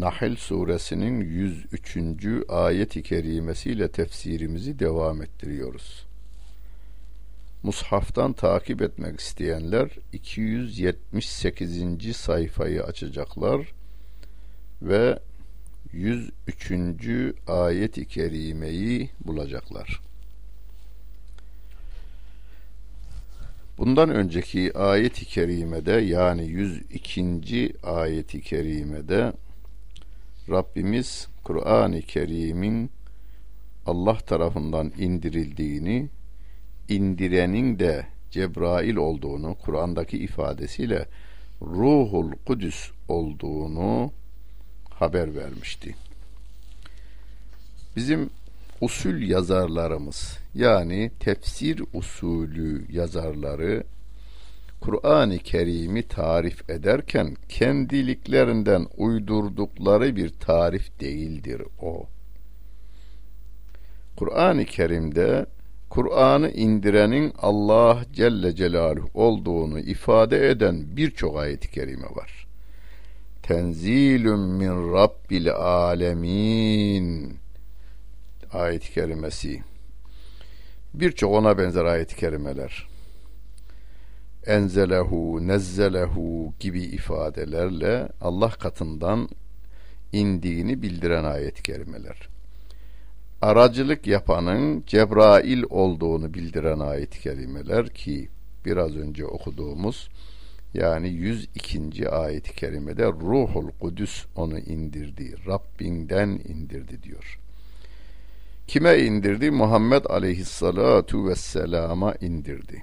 Nahl suresinin 103. ayet-i kerimesiyle tefsirimizi devam ettiriyoruz. Mushaftan takip etmek isteyenler 278. sayfayı açacaklar ve 103. ayet-i kerimeyi bulacaklar. Bundan önceki ayet-i kerimede yani 102. ayet-i kerimede Rabbimiz Kur'an-ı Kerim'in Allah tarafından indirildiğini, indirenin de Cebrail olduğunu, Kur'an'daki ifadesiyle Ruhul Kudüs olduğunu haber vermişti. Bizim usul yazarlarımız yani tefsir usulü yazarları Kur'an-ı Kerim'i tarif ederken kendiliklerinden uydurdukları bir tarif değildir o. Kur'an-ı Kerim'de Kur'an'ı indirenin Allah Celle Celaluhu olduğunu ifade eden birçok ayet-i kerime var. Tenzilun min Rabbil alemin ayet-i kerimesi. Birçok ona benzer ayet-i kerimeler enzelehu, nezzelehu gibi ifadelerle Allah katından indiğini bildiren ayet-i kerimeler. Aracılık yapanın Cebrail olduğunu bildiren ayet-i kerimeler ki biraz önce okuduğumuz yani 102. ayet-i kerimede Ruhul Kudüs onu indirdi, Rabbinden indirdi diyor. Kime indirdi? Muhammed aleyhissalatu vesselama indirdi.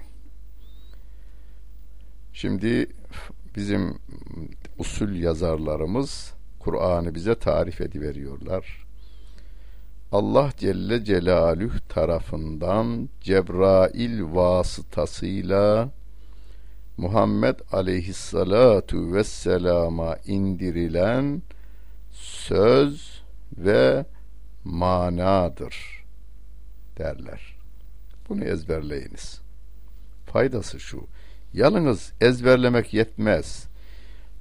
Şimdi bizim usul yazarlarımız Kur'an'ı bize tarif ediveriyorlar. Allah Celle Celaluhu tarafından Cebrail vasıtasıyla Muhammed aleyhissalatu vesselama indirilen söz ve manadır derler. Bunu ezberleyiniz. Faydası şu. Yalnız ezberlemek yetmez.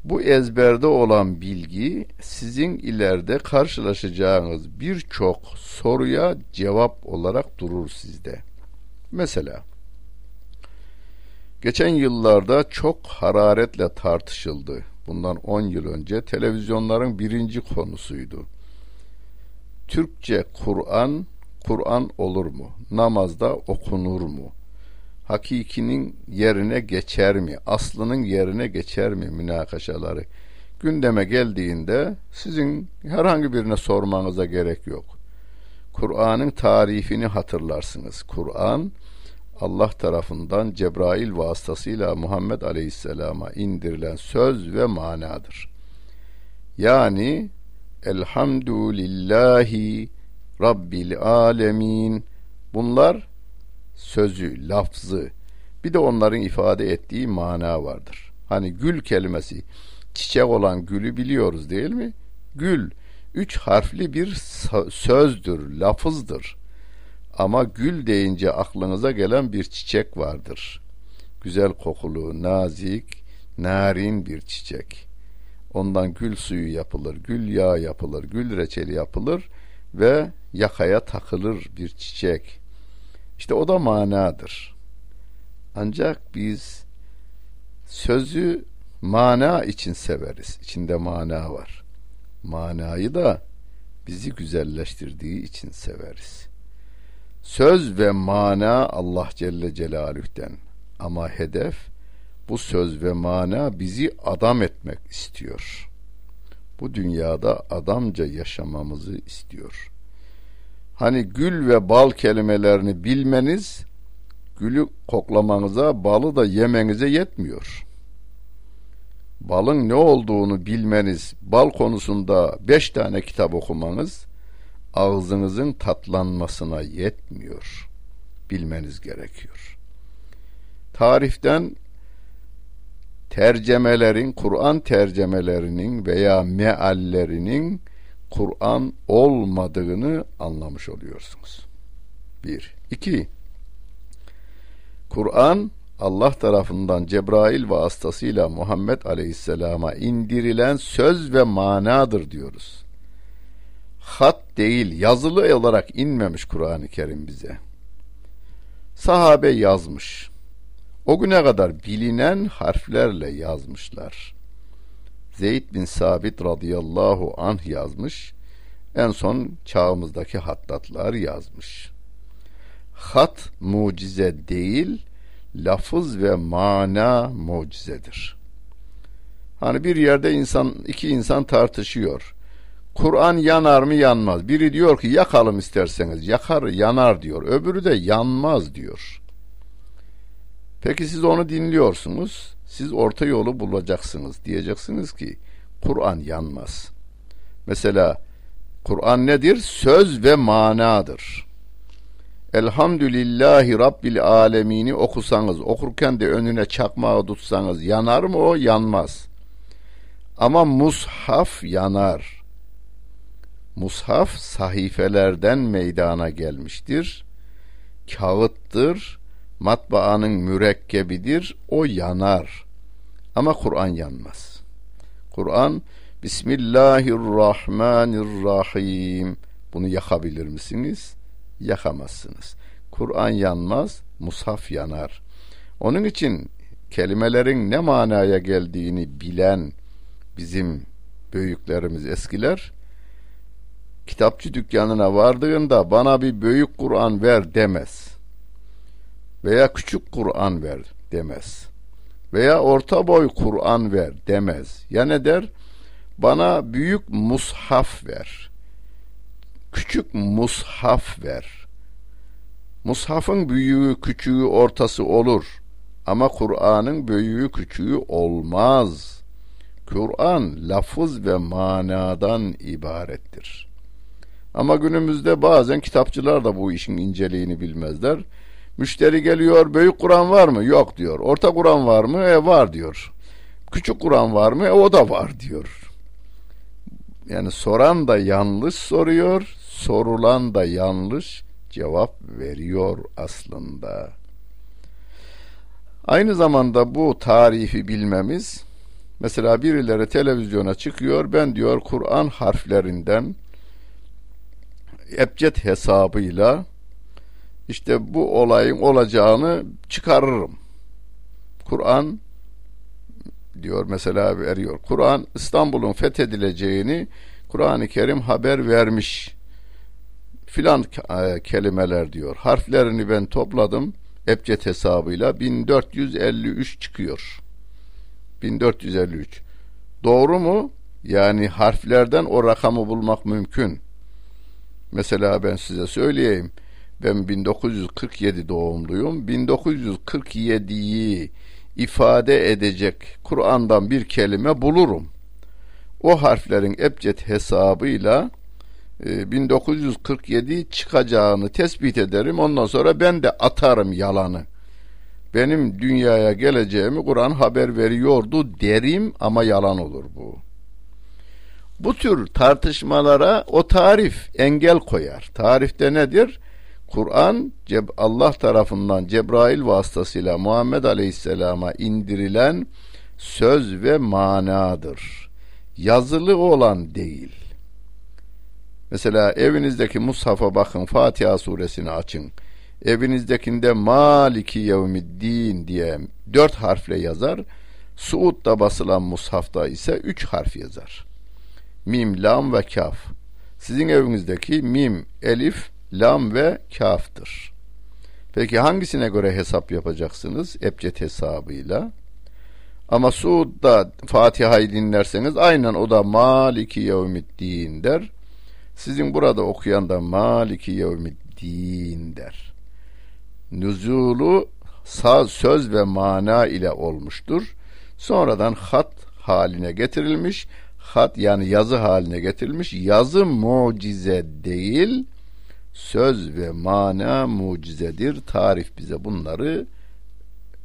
Bu ezberde olan bilgi sizin ileride karşılaşacağınız birçok soruya cevap olarak durur sizde. Mesela geçen yıllarda çok hararetle tartışıldı. Bundan 10 yıl önce televizyonların birinci konusuydu. Türkçe Kur'an, Kur'an olur mu? Namazda okunur mu? Hakikinin yerine geçer mi? Aslının yerine geçer mi münakaşaları? Gündeme geldiğinde sizin herhangi birine sormanıza gerek yok. Kur'an'ın tarifini hatırlarsınız. Kur'an Allah tarafından Cebrail vasıtasıyla Muhammed Aleyhisselam'a indirilen söz ve manadır. Yani Elhamdülillahi Rabbil Alemin bunlar sözü, lafzı bir de onların ifade ettiği mana vardır. Hani gül kelimesi çiçek olan gülü biliyoruz değil mi? Gül üç harfli bir sözdür, lafızdır. Ama gül deyince aklınıza gelen bir çiçek vardır. Güzel kokulu, nazik, narin bir çiçek. Ondan gül suyu yapılır, gül yağı yapılır, gül reçeli yapılır ve yakaya takılır bir çiçek. İşte o da manadır. Ancak biz sözü mana için severiz. İçinde mana var. Manayı da bizi güzelleştirdiği için severiz. Söz ve mana Allah Celle Celaluh'ten ama hedef bu söz ve mana bizi adam etmek istiyor. Bu dünyada adamca yaşamamızı istiyor hani gül ve bal kelimelerini bilmeniz gülü koklamanıza, balı da yemenize yetmiyor. Balın ne olduğunu bilmeniz, bal konusunda beş tane kitap okumanız ağzınızın tatlanmasına yetmiyor. Bilmeniz gerekiyor. Tariften tercemelerin, Kur'an tercemelerinin veya meallerinin Kur'an olmadığını anlamış oluyorsunuz. Bir. İki. Kur'an Allah tarafından Cebrail vasıtasıyla Muhammed Aleyhisselam'a indirilen söz ve manadır diyoruz. Hat değil, yazılı olarak inmemiş Kur'an-ı Kerim bize. Sahabe yazmış. O güne kadar bilinen harflerle yazmışlar. Zeyd bin Sabit radıyallahu anh yazmış. En son çağımızdaki hattatlar yazmış. Hat mucize değil, lafız ve mana mucizedir. Hani bir yerde insan iki insan tartışıyor. Kur'an yanar mı yanmaz. Biri diyor ki yakalım isterseniz. Yakar yanar diyor. Öbürü de yanmaz diyor. Peki siz onu dinliyorsunuz. Siz orta yolu bulacaksınız. Diyeceksiniz ki Kur'an yanmaz. Mesela Kur'an nedir? Söz ve manadır. Elhamdülillahi Rabbil alemini okusanız, okurken de önüne çakmağı tutsanız yanar mı o? Yanmaz. Ama mushaf yanar. Mushaf sahifelerden meydana gelmiştir. Kağıttır, matbaanın mürekkebidir, o yanar. Ama Kur'an yanmaz. Kur'an Bismillahirrahmanirrahim. Bunu yakabilir misiniz? Yakamazsınız. Kur'an yanmaz, mushaf yanar. Onun için kelimelerin ne manaya geldiğini bilen bizim büyüklerimiz eskiler kitapçı dükkanına vardığında bana bir büyük Kur'an ver demez. Veya küçük Kur'an ver demez. Veya orta boy Kur'an ver demez. Ya ne der? Bana büyük mushaf ver. Küçük mushaf ver. Mushafın büyüğü, küçüğü, ortası olur. Ama Kur'an'ın büyüğü, küçüğü olmaz. Kur'an lafız ve manadan ibarettir. Ama günümüzde bazen kitapçılar da bu işin inceliğini bilmezler. Müşteri geliyor, büyük Kur'an var mı? Yok diyor. Orta Kur'an var mı? E var diyor. Küçük Kur'an var mı? E o da var diyor. Yani soran da yanlış soruyor, sorulan da yanlış cevap veriyor aslında. Aynı zamanda bu tarifi bilmemiz mesela birileri televizyona çıkıyor ben diyor Kur'an harflerinden ebced hesabıyla işte bu olayın olacağını çıkarırım. Kur'an diyor mesela veriyor. Kur'an İstanbul'un fethedileceğini Kur'an-ı Kerim haber vermiş. Filan e, kelimeler diyor. Harflerini ben topladım. Ebced hesabıyla 1453 çıkıyor. 1453. Doğru mu? Yani harflerden o rakamı bulmak mümkün. Mesela ben size söyleyeyim. Ben 1947 doğumluyum. 1947'yi ifade edecek Kur'an'dan bir kelime bulurum. O harflerin ebced hesabıyla 1947 e, çıkacağını tespit ederim. Ondan sonra ben de atarım yalanı. Benim dünyaya geleceğimi Kur'an haber veriyordu derim ama yalan olur bu. Bu tür tartışmalara o tarif engel koyar. Tarifte nedir? Kur'an Allah tarafından Cebrail vasıtasıyla Muhammed Aleyhisselam'a indirilen söz ve manadır. Yazılı olan değil. Mesela evinizdeki mushafa bakın Fatiha suresini açın. Evinizdekinde Maliki Yevmiddin diye dört harfle yazar. Suud'da basılan mushafta ise üç harf yazar. Mim, lam ve kaf. Sizin evinizdeki mim, elif, lam ve kaftır. Peki hangisine göre hesap yapacaksınız? Ebced hesabıyla. Ama Suud'da Fatiha'yı dinlerseniz aynen o da Maliki Yevmiddin der. Sizin burada okuyan da Maliki Yevmiddin der. Nüzulu saz, söz ve mana ile olmuştur. Sonradan hat haline getirilmiş. hat yani yazı haline getirilmiş. Yazı mucize değil, söz ve mana mucizedir. Tarif bize bunları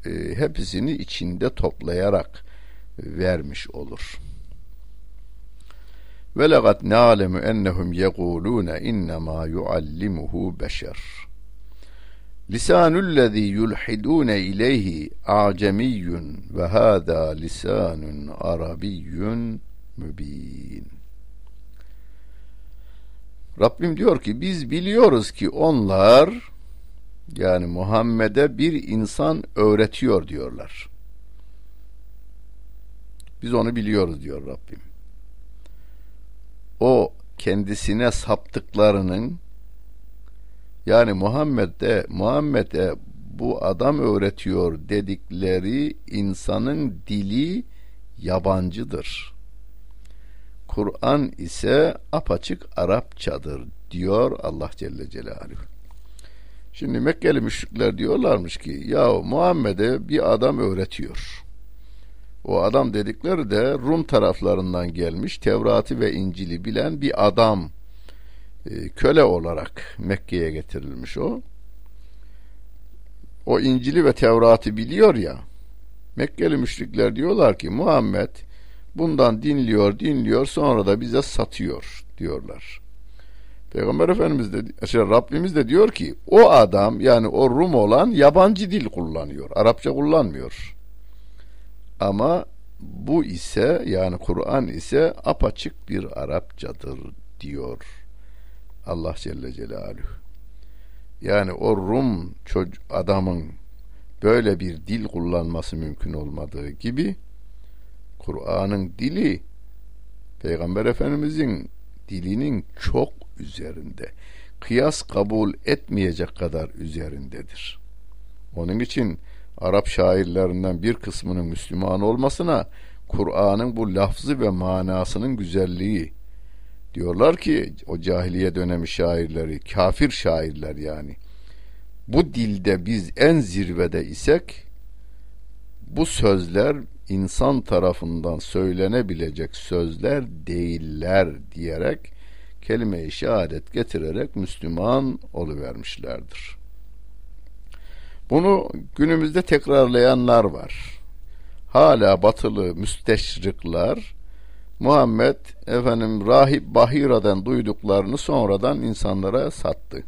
e, hepsini içinde toplayarak vermiş olur. Ve legat na'lemu ennehum yekulune innema yuallimuhu beşer. Lisanullezî yulhidûne ileyhi a'cemiyyun ve hâzâ lisanun arabiyyun mübin. Rabbim diyor ki biz biliyoruz ki onlar yani Muhammed'e bir insan öğretiyor diyorlar. Biz onu biliyoruz diyor Rabbim. O kendisine saptıklarının yani Muhammed'e Muhammed'e bu adam öğretiyor dedikleri insanın dili yabancıdır. Kur'an ise apaçık Arapçadır diyor Allah Celle Celaluhu. Şimdi Mekkeli müşrikler diyorlarmış ki ya Muhammed'e bir adam öğretiyor. O adam dedikleri de Rum taraflarından gelmiş Tevrat'ı ve İncil'i bilen bir adam e, köle olarak Mekke'ye getirilmiş o. O İncil'i ve Tevrat'ı biliyor ya. Mekkeli müşrikler diyorlar ki Muhammed bundan dinliyor, dinliyor sonra da bize satıyor diyorlar. Peygamber Efendimiz de şey, Rabbimiz de diyor ki o adam yani o Rum olan yabancı dil kullanıyor. Arapça kullanmıyor. Ama bu ise yani Kur'an ise apaçık bir Arapçadır diyor Allah Celle Celaluhu. Yani o Rum adamın böyle bir dil kullanması mümkün olmadığı gibi Kur'an'ın dili Peygamber Efendimizin dilinin çok üzerinde. Kıyas kabul etmeyecek kadar üzerindedir. Onun için Arap şairlerinden bir kısmının Müslüman olmasına Kur'an'ın bu lafzı ve manasının güzelliği diyorlar ki o cahiliye dönemi şairleri kafir şairler yani bu dilde biz en zirvede isek bu sözler insan tarafından söylenebilecek sözler değiller diyerek kelime-i şehadet getirerek Müslüman oluvermişlerdir. Bunu günümüzde tekrarlayanlar var. Hala batılı müsteşrikler Muhammed efendim rahip Bahira'dan duyduklarını sonradan insanlara sattı.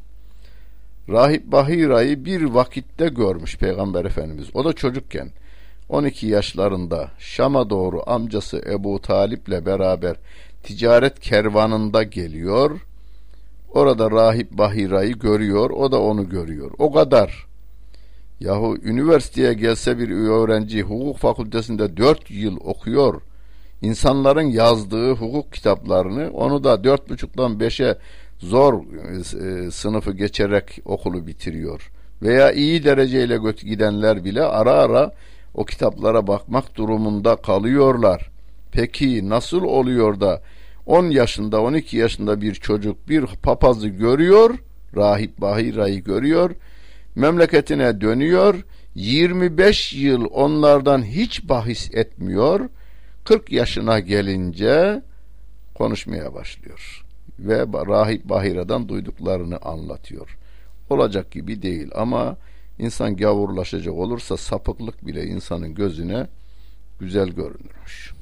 Rahip Bahira'yı bir vakitte görmüş Peygamber Efendimiz. O da çocukken 12 yaşlarında Şam'a doğru amcası Ebu Talip'le beraber ticaret kervanında geliyor. Orada rahip Bahira'yı görüyor, o da onu görüyor. O kadar. Yahu üniversiteye gelse bir öğrenci hukuk fakültesinde dört yıl okuyor. İnsanların yazdığı hukuk kitaplarını onu da dört buçuktan beşe zor e, sınıfı geçerek okulu bitiriyor. Veya iyi dereceyle gidenler bile ara ara o kitaplara bakmak durumunda kalıyorlar. Peki nasıl oluyor da 10 yaşında 12 yaşında bir çocuk bir papazı görüyor, rahip Bahira'yı görüyor, memleketine dönüyor, 25 yıl onlardan hiç bahis etmiyor, 40 yaşına gelince konuşmaya başlıyor ve rahip Bahira'dan duyduklarını anlatıyor. Olacak gibi değil ama insan gavurlaşacak olursa sapıklık bile insanın gözüne güzel görünürmüş.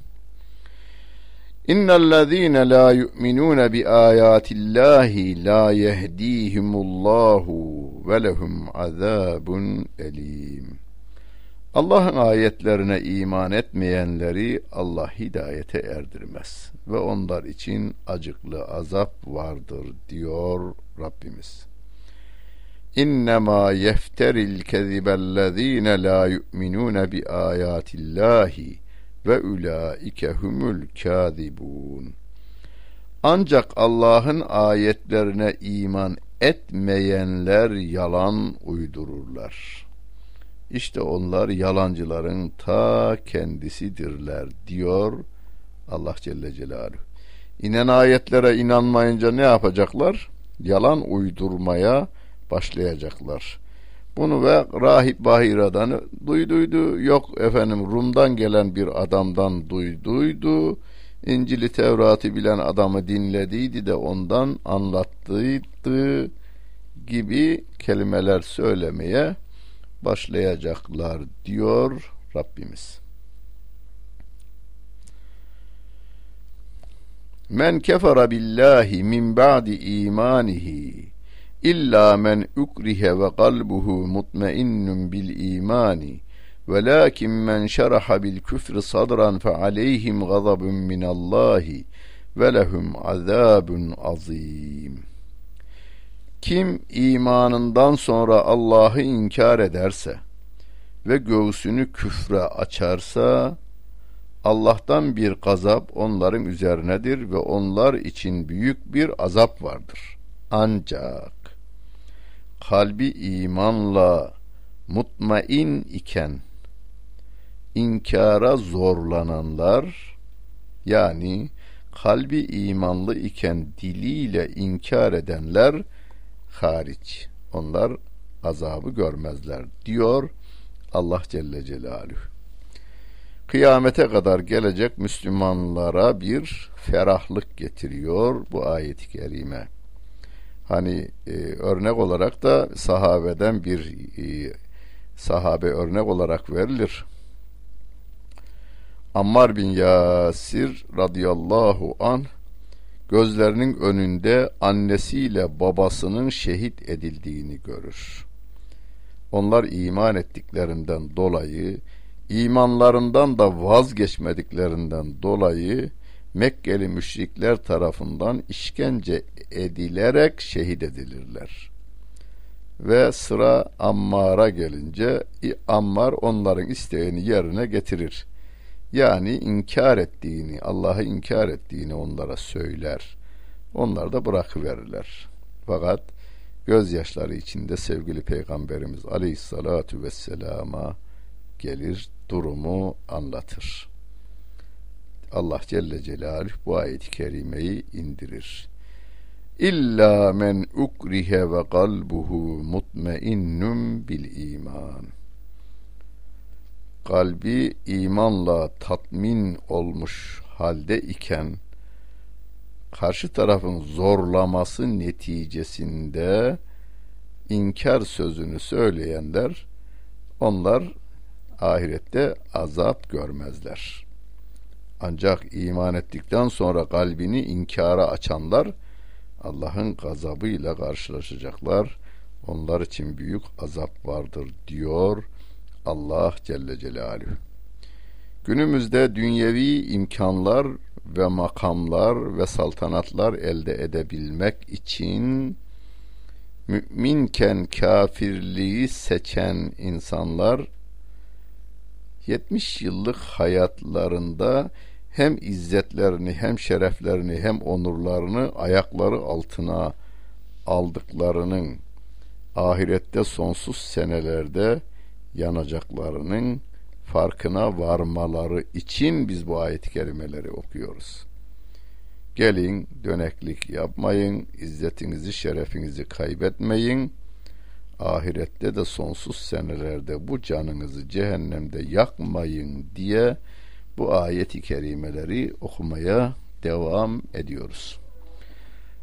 İnnellezîne lâ yu'minûne bi âyâtillâhi lâ yehdîhimullahu ve lehum azâbun elîm. Allah'ın ayetlerine iman etmeyenleri Allah hidayete erdirmez ve onlar için acıklı azap vardır diyor Rabbimiz. İnnemâ yefteril kezibellezîne lâ yu'minûne bi âyâtillâhi ve ulaike humul kâzibûn. Ancak Allah'ın ayetlerine iman etmeyenler yalan uydururlar. İşte onlar yalancıların ta kendisidirler diyor Allah Celle Celaluhu. İnen ayetlere inanmayınca ne yapacaklar? Yalan uydurmaya başlayacaklar. Bunu ve Rahip Bahira'dan duyduydu. Yok efendim Rum'dan gelen bir adamdan duyduydu. İncil'i Tevrat'ı bilen adamı dinlediydi de ondan anlattıydı gibi kelimeler söylemeye başlayacaklar diyor Rabbimiz. Men kefere billahi min ba'di imanihi illa men ukrihe ve kalbuhu mutmainnun bil imani velakin men şeraha bil küfri sadran fe aleyhim gazabun minallahi ve lehum azabun azim. Kim imanından sonra Allah'ı inkar ederse ve göğsünü küfre açarsa Allah'tan bir gazap onların üzerinedir ve onlar için büyük bir azap vardır. Ancak kalbi imanla mutmain iken inkara zorlananlar yani kalbi imanlı iken diliyle inkar edenler hariç. Onlar azabı görmezler diyor Allah Celle Celaluhu. Kıyamete kadar gelecek Müslümanlara bir ferahlık getiriyor bu ayet-i kerime. Hani e, örnek olarak da sahabeden bir e, sahabe örnek olarak verilir. Ammar bin Yasir radıyallahu an gözlerinin önünde annesiyle babasının şehit edildiğini görür. Onlar iman ettiklerinden dolayı, imanlarından da vazgeçmediklerinden dolayı Mekkeli müşrikler tarafından işkence edilerek şehit edilirler. Ve sıra Ammar'a gelince Ammar onların isteğini yerine getirir. Yani inkar ettiğini, Allah'ı inkar ettiğini onlara söyler. Onlar da bırakıverirler. Fakat gözyaşları içinde sevgili Peygamberimiz Aleyhissalatu vesselama gelir, durumu anlatır. Allah Celle Celaluhu bu ayet-i kerimeyi indirir. İlla men ukrihe ve kalbuhu mutmainnun bil iman kalbi imanla tatmin olmuş halde iken karşı tarafın zorlaması neticesinde inkar sözünü söyleyenler onlar ahirette azap görmezler. Ancak iman ettikten sonra kalbini inkara açanlar Allah'ın gazabıyla karşılaşacaklar. Onlar için büyük azap vardır diyor Allah Celle Celaluhu. Günümüzde dünyevi imkanlar ve makamlar ve saltanatlar elde edebilmek için müminken kafirliği seçen insanlar 70 yıllık hayatlarında hem izzetlerini hem şereflerini hem onurlarını ayakları altına aldıklarının ahirette sonsuz senelerde yanacaklarının farkına varmaları için biz bu ayet-i kerimeleri okuyoruz. Gelin döneklik yapmayın, izzetinizi, şerefinizi kaybetmeyin. Ahirette de sonsuz senelerde bu canınızı cehennemde yakmayın diye bu ayeti kerimeleri okumaya devam ediyoruz.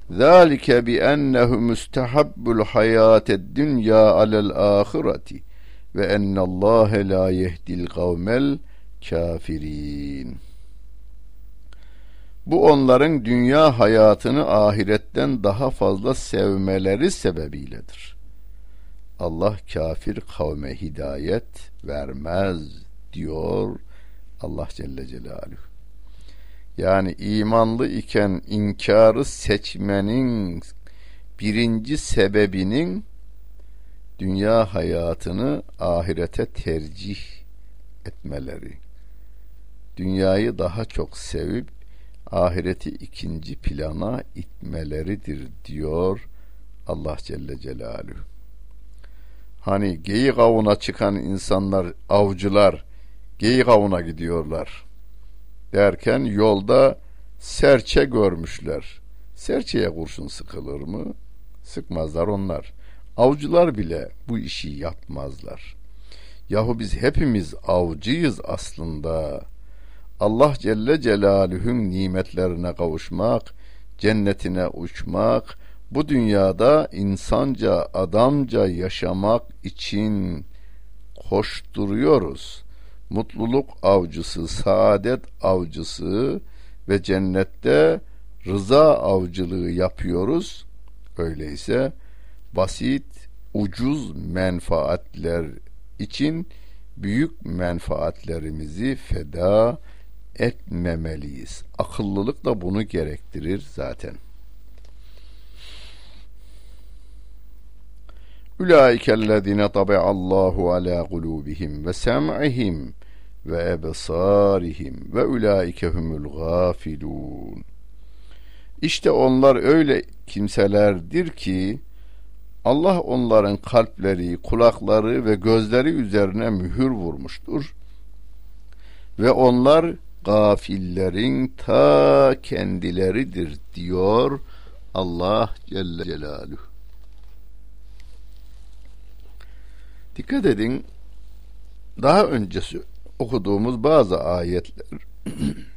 Zalike bi ennehu mustahabbul hayated dünya alel ahireti ve ennallâhe la yehdil kavmel kafirin. Bu onların dünya hayatını ahiretten daha fazla sevmeleri sebebiyledir. Allah kafir kavme hidayet vermez diyor Allah Celle Celaluhu. Yani imanlı iken inkarı seçmenin birinci sebebinin dünya hayatını ahirete tercih etmeleri, dünyayı daha çok sevip ahireti ikinci plana itmeleridir diyor Allah Celle Celaluhu. Hani geyik avına çıkan insanlar, avcılar geyik avına gidiyorlar. Derken yolda serçe görmüşler. Serçeye kurşun sıkılır mı? Sıkmazlar onlar. Avcılar bile bu işi yapmazlar. Yahu biz hepimiz avcıyız aslında. Allah Celle Celaluhu'nun nimetlerine kavuşmak, cennetine uçmak, bu dünyada insanca, adamca yaşamak için koşturuyoruz. Mutluluk avcısı, saadet avcısı ve cennette rıza avcılığı yapıyoruz. Öyleyse basit, ucuz menfaatler için büyük menfaatlerimizi feda etmemeliyiz. Akıllılık da bunu gerektirir zaten. Ulaikellezine tabi'allahu ala kulubihim ve sem'ihim ve ebsarihim ve ulaike humul gafilun. İşte onlar öyle kimselerdir ki Allah onların kalpleri, kulakları ve gözleri üzerine mühür vurmuştur. Ve onlar gafillerin ta kendileridir diyor Allah Celle Celaluhu. Dikkat edin daha öncesi okuduğumuz bazı ayetler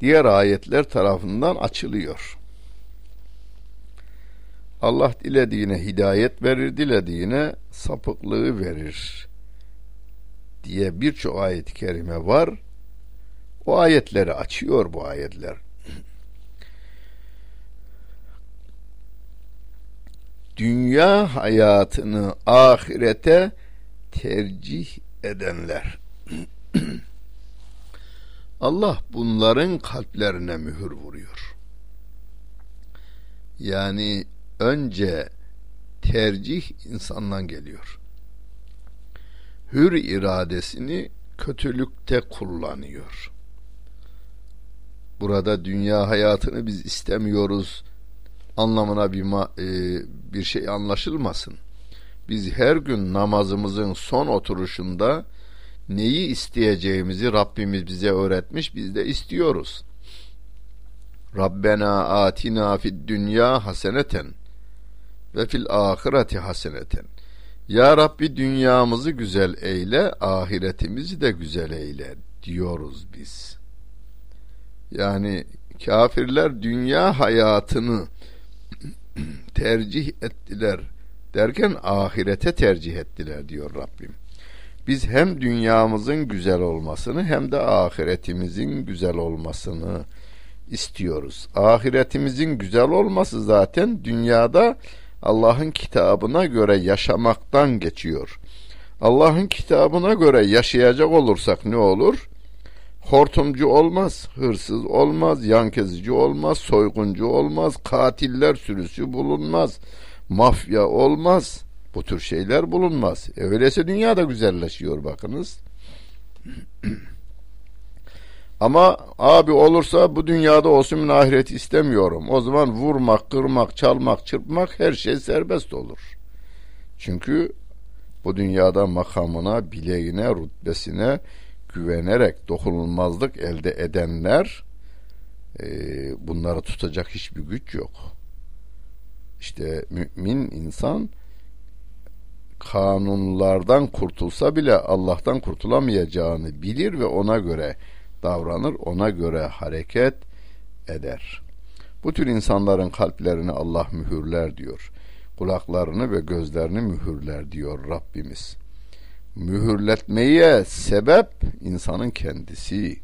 diğer ayetler tarafından açılıyor. Allah dilediğine hidayet verir, dilediğine sapıklığı verir diye birçok ayet-i kerime var. O ayetleri açıyor bu ayetler. Dünya hayatını ahirete tercih edenler. Allah bunların kalplerine mühür vuruyor. Yani önce tercih insandan geliyor. Hür iradesini kötülükte kullanıyor. Burada dünya hayatını biz istemiyoruz anlamına bir e, bir şey anlaşılmasın. Biz her gün namazımızın son oturuşunda neyi isteyeceğimizi Rabbimiz bize öğretmiş, biz de istiyoruz. Rabbena atina fid dünya haseneten ve fil ahireti haseneten. Ya Rabbi dünyamızı güzel eyle, ahiretimizi de güzel eyle diyoruz biz. Yani kafirler dünya hayatını tercih ettiler derken ahirete tercih ettiler diyor Rabbim. Biz hem dünyamızın güzel olmasını hem de ahiretimizin güzel olmasını istiyoruz. Ahiretimizin güzel olması zaten dünyada Allah'ın kitabına göre yaşamaktan geçiyor. Allah'ın kitabına göre yaşayacak olursak ne olur? Hortumcu olmaz, hırsız olmaz, yan kezici olmaz, soyguncu olmaz, katiller sürüsü bulunmaz, mafya olmaz. Bu tür şeyler bulunmaz. E öyleyse dünya da güzelleşiyor bakınız. Ama abi olursa bu dünyada olsun ahireti istemiyorum. O zaman vurmak, kırmak, çalmak, çırpmak her şey serbest olur. Çünkü bu dünyada makamına, bileğine, rütbesine güvenerek dokunulmazlık elde edenler e, bunları tutacak hiçbir güç yok. İşte mümin insan kanunlardan kurtulsa bile Allah'tan kurtulamayacağını bilir ve ona göre davranır, ona göre hareket eder. Bu tür insanların kalplerini Allah mühürler diyor. Kulaklarını ve gözlerini mühürler diyor Rabbimiz. Mühürletmeye sebep insanın kendisi.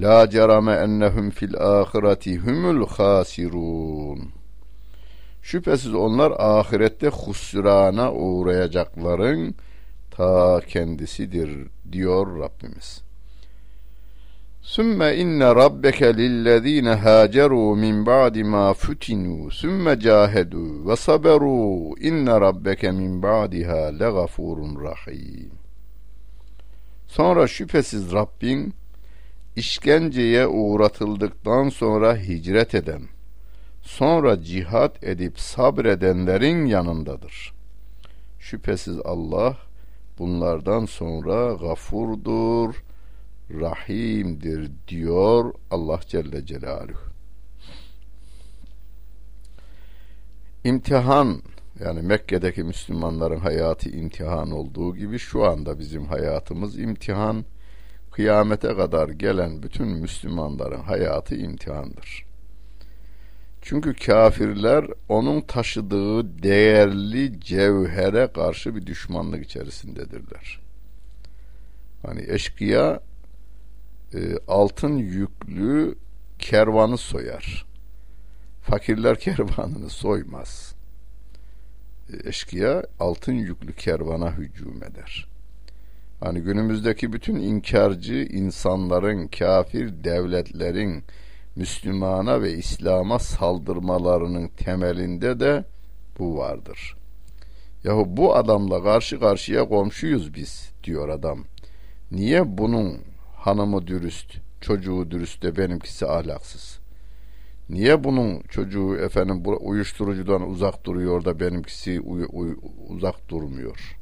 La cerame ennehum fil ahireti humul hasirun. Şüphesiz onlar ahirette husrana uğrayacakların ta kendisidir diyor Rabbimiz. Sümme inne rabbeke lillezine haceru min ba'di ma futinu sümme cahedu ve saberu inne rabbeke min ba'diha legafurun rahim. Sonra şüphesiz Rabbin işkenceye uğratıldıktan sonra hicret eden sonra cihat edip sabredenlerin yanındadır. Şüphesiz Allah bunlardan sonra gafurdur, rahimdir diyor Allah Celle Celaluhu. İmtihan yani Mekke'deki Müslümanların hayatı imtihan olduğu gibi şu anda bizim hayatımız imtihan. kıyamete kadar gelen bütün Müslümanların hayatı imtihandır. Çünkü kafirler onun taşıdığı değerli cevhere karşı bir düşmanlık içerisindedirler. Hani eşkıya e, altın yüklü kervanı soyar. Fakirler kervanını soymaz. E, eşkıya altın yüklü kervana hücum eder. Hani günümüzdeki bütün inkarcı insanların, kafir devletlerin Müslümana ve İslam'a saldırmalarının temelinde de bu vardır. Yahu bu adamla karşı karşıya komşuyuz biz diyor adam. Niye bunun hanımı dürüst, çocuğu dürüst de benimkisi ahlaksız? Niye bunun çocuğu efendim uyuşturucudan uzak duruyor da benimkisi uzak durmuyor?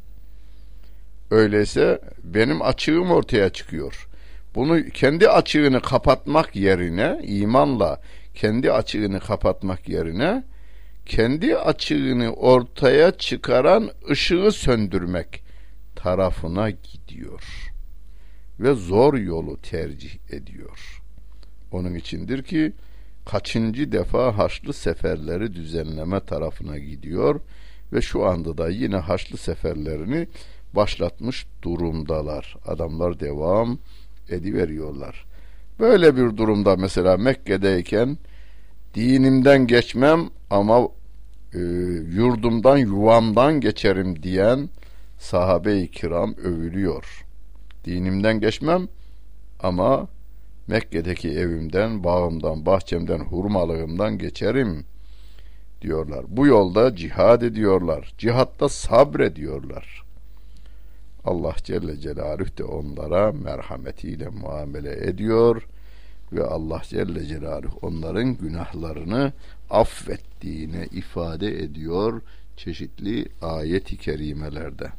Öyleyse benim açığım ortaya çıkıyor. Bunu kendi açığını kapatmak yerine imanla kendi açığını kapatmak yerine kendi açığını ortaya çıkaran ışığı söndürmek tarafına gidiyor ve zor yolu tercih ediyor. Onun içindir ki kaçıncı defa Haçlı seferleri düzenleme tarafına gidiyor ve şu anda da yine Haçlı seferlerini başlatmış durumdalar. Adamlar devam ediveriyorlar. Böyle bir durumda mesela Mekke'deyken dinimden geçmem ama e, yurdumdan yuvamdan geçerim diyen sahabe-i kiram övülüyor. Dinimden geçmem ama Mekke'deki evimden, bağımdan, bahçemden, hurmalığımdan geçerim diyorlar. Bu yolda cihad ediyorlar. Cihatta sabrediyorlar. Allah Celle Celaluhu de onlara merhametiyle muamele ediyor ve Allah Celle Celaluhu onların günahlarını affettiğine ifade ediyor çeşitli ayet-i kerimelerde.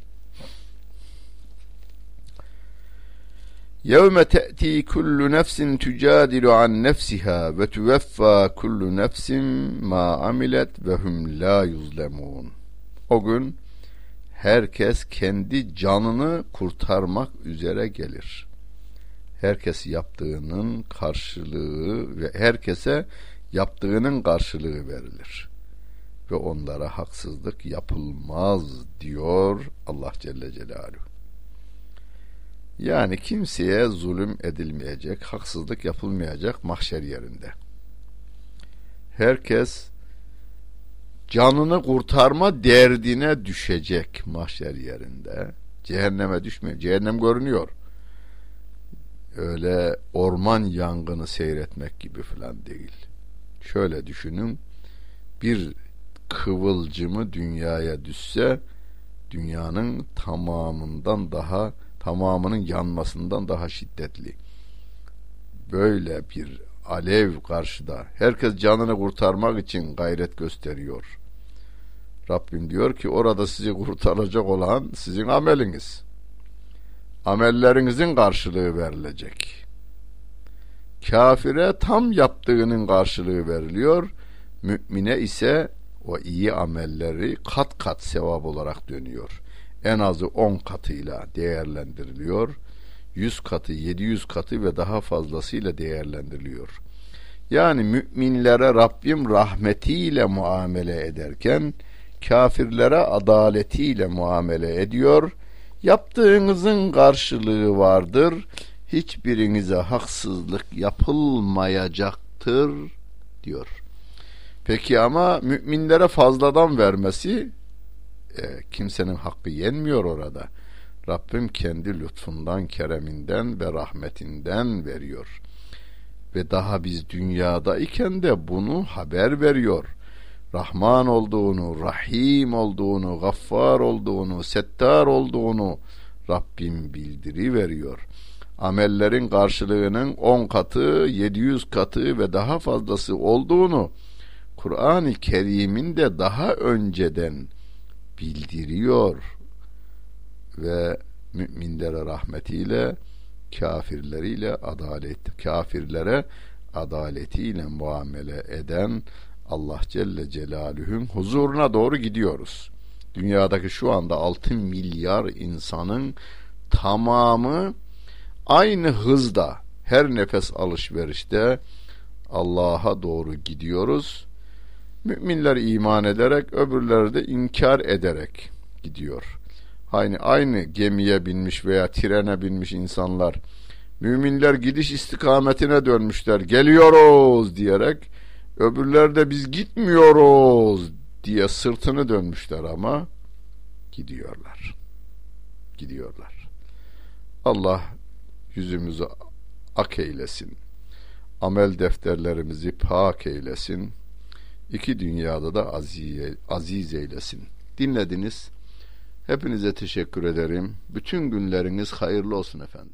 يَوْمَ تَأْتِي كُلُّ نَفْسٍ تُجَادِلُ عَنْ نَفْسِهَا وَتُوَفَّى كُلُّ نَفْسٍ مَا عَمِلَتْ وَهُمْ لَا يُظْلَمُونَ O gün herkes kendi canını kurtarmak üzere gelir. Herkes yaptığının karşılığı ve herkese yaptığının karşılığı verilir. Ve onlara haksızlık yapılmaz diyor Allah Celle Celaluhu. Yani kimseye zulüm edilmeyecek, haksızlık yapılmayacak mahşer yerinde. Herkes canını kurtarma derdine düşecek mahşer yerinde. Cehenneme düşmüyor. Cehennem görünüyor. Öyle orman yangını seyretmek gibi falan değil. Şöyle düşünün. Bir kıvılcımı dünyaya düşse dünyanın tamamından daha tamamının yanmasından daha şiddetli. Böyle bir alev karşıda. Herkes canını kurtarmak için gayret gösteriyor. Rabbim diyor ki orada sizi kurtaracak olan sizin ameliniz. Amellerinizin karşılığı verilecek. Kafire tam yaptığının karşılığı veriliyor. Mümine ise o iyi amelleri kat kat sevap olarak dönüyor. En azı on katıyla değerlendiriliyor 100 katı, 700 katı ve daha fazlasıyla değerlendiriliyor. Yani müminlere Rabbim rahmetiyle muamele ederken kafirlere adaletiyle muamele ediyor. Yaptığınızın karşılığı vardır. Hiçbirinize haksızlık yapılmayacaktır diyor. Peki ama müminlere fazladan vermesi e, kimsenin hakkı yenmiyor orada. Rabbim kendi lütfundan, kereminden ve rahmetinden veriyor. Ve daha biz dünyada iken de bunu haber veriyor. Rahman olduğunu, Rahim olduğunu, Gaffar olduğunu, Settar olduğunu Rabbim bildiri veriyor. Amellerin karşılığının 10 katı, 700 katı ve daha fazlası olduğunu Kur'an-ı Kerim'in de daha önceden bildiriyor ve müminlere rahmetiyle kafirleriyle adalet kafirlere adaletiyle muamele eden Allah Celle Celaluhu'nun huzuruna doğru gidiyoruz. Dünyadaki şu anda 6 milyar insanın tamamı aynı hızda her nefes alışverişte Allah'a doğru gidiyoruz. Müminler iman ederek, öbürleri de inkar ederek gidiyor. Aynı aynı gemiye binmiş veya trene binmiş insanlar müminler gidiş istikametine dönmüşler. Geliyoruz diyerek öbürler de biz gitmiyoruz diye sırtını dönmüşler ama gidiyorlar. Gidiyorlar. Allah yüzümüzü ak eylesin. Amel defterlerimizi pak eylesin. İki dünyada da aziz, aziz eylesin. Dinlediniz. Hepinize teşekkür ederim. Bütün günleriniz hayırlı olsun efendim.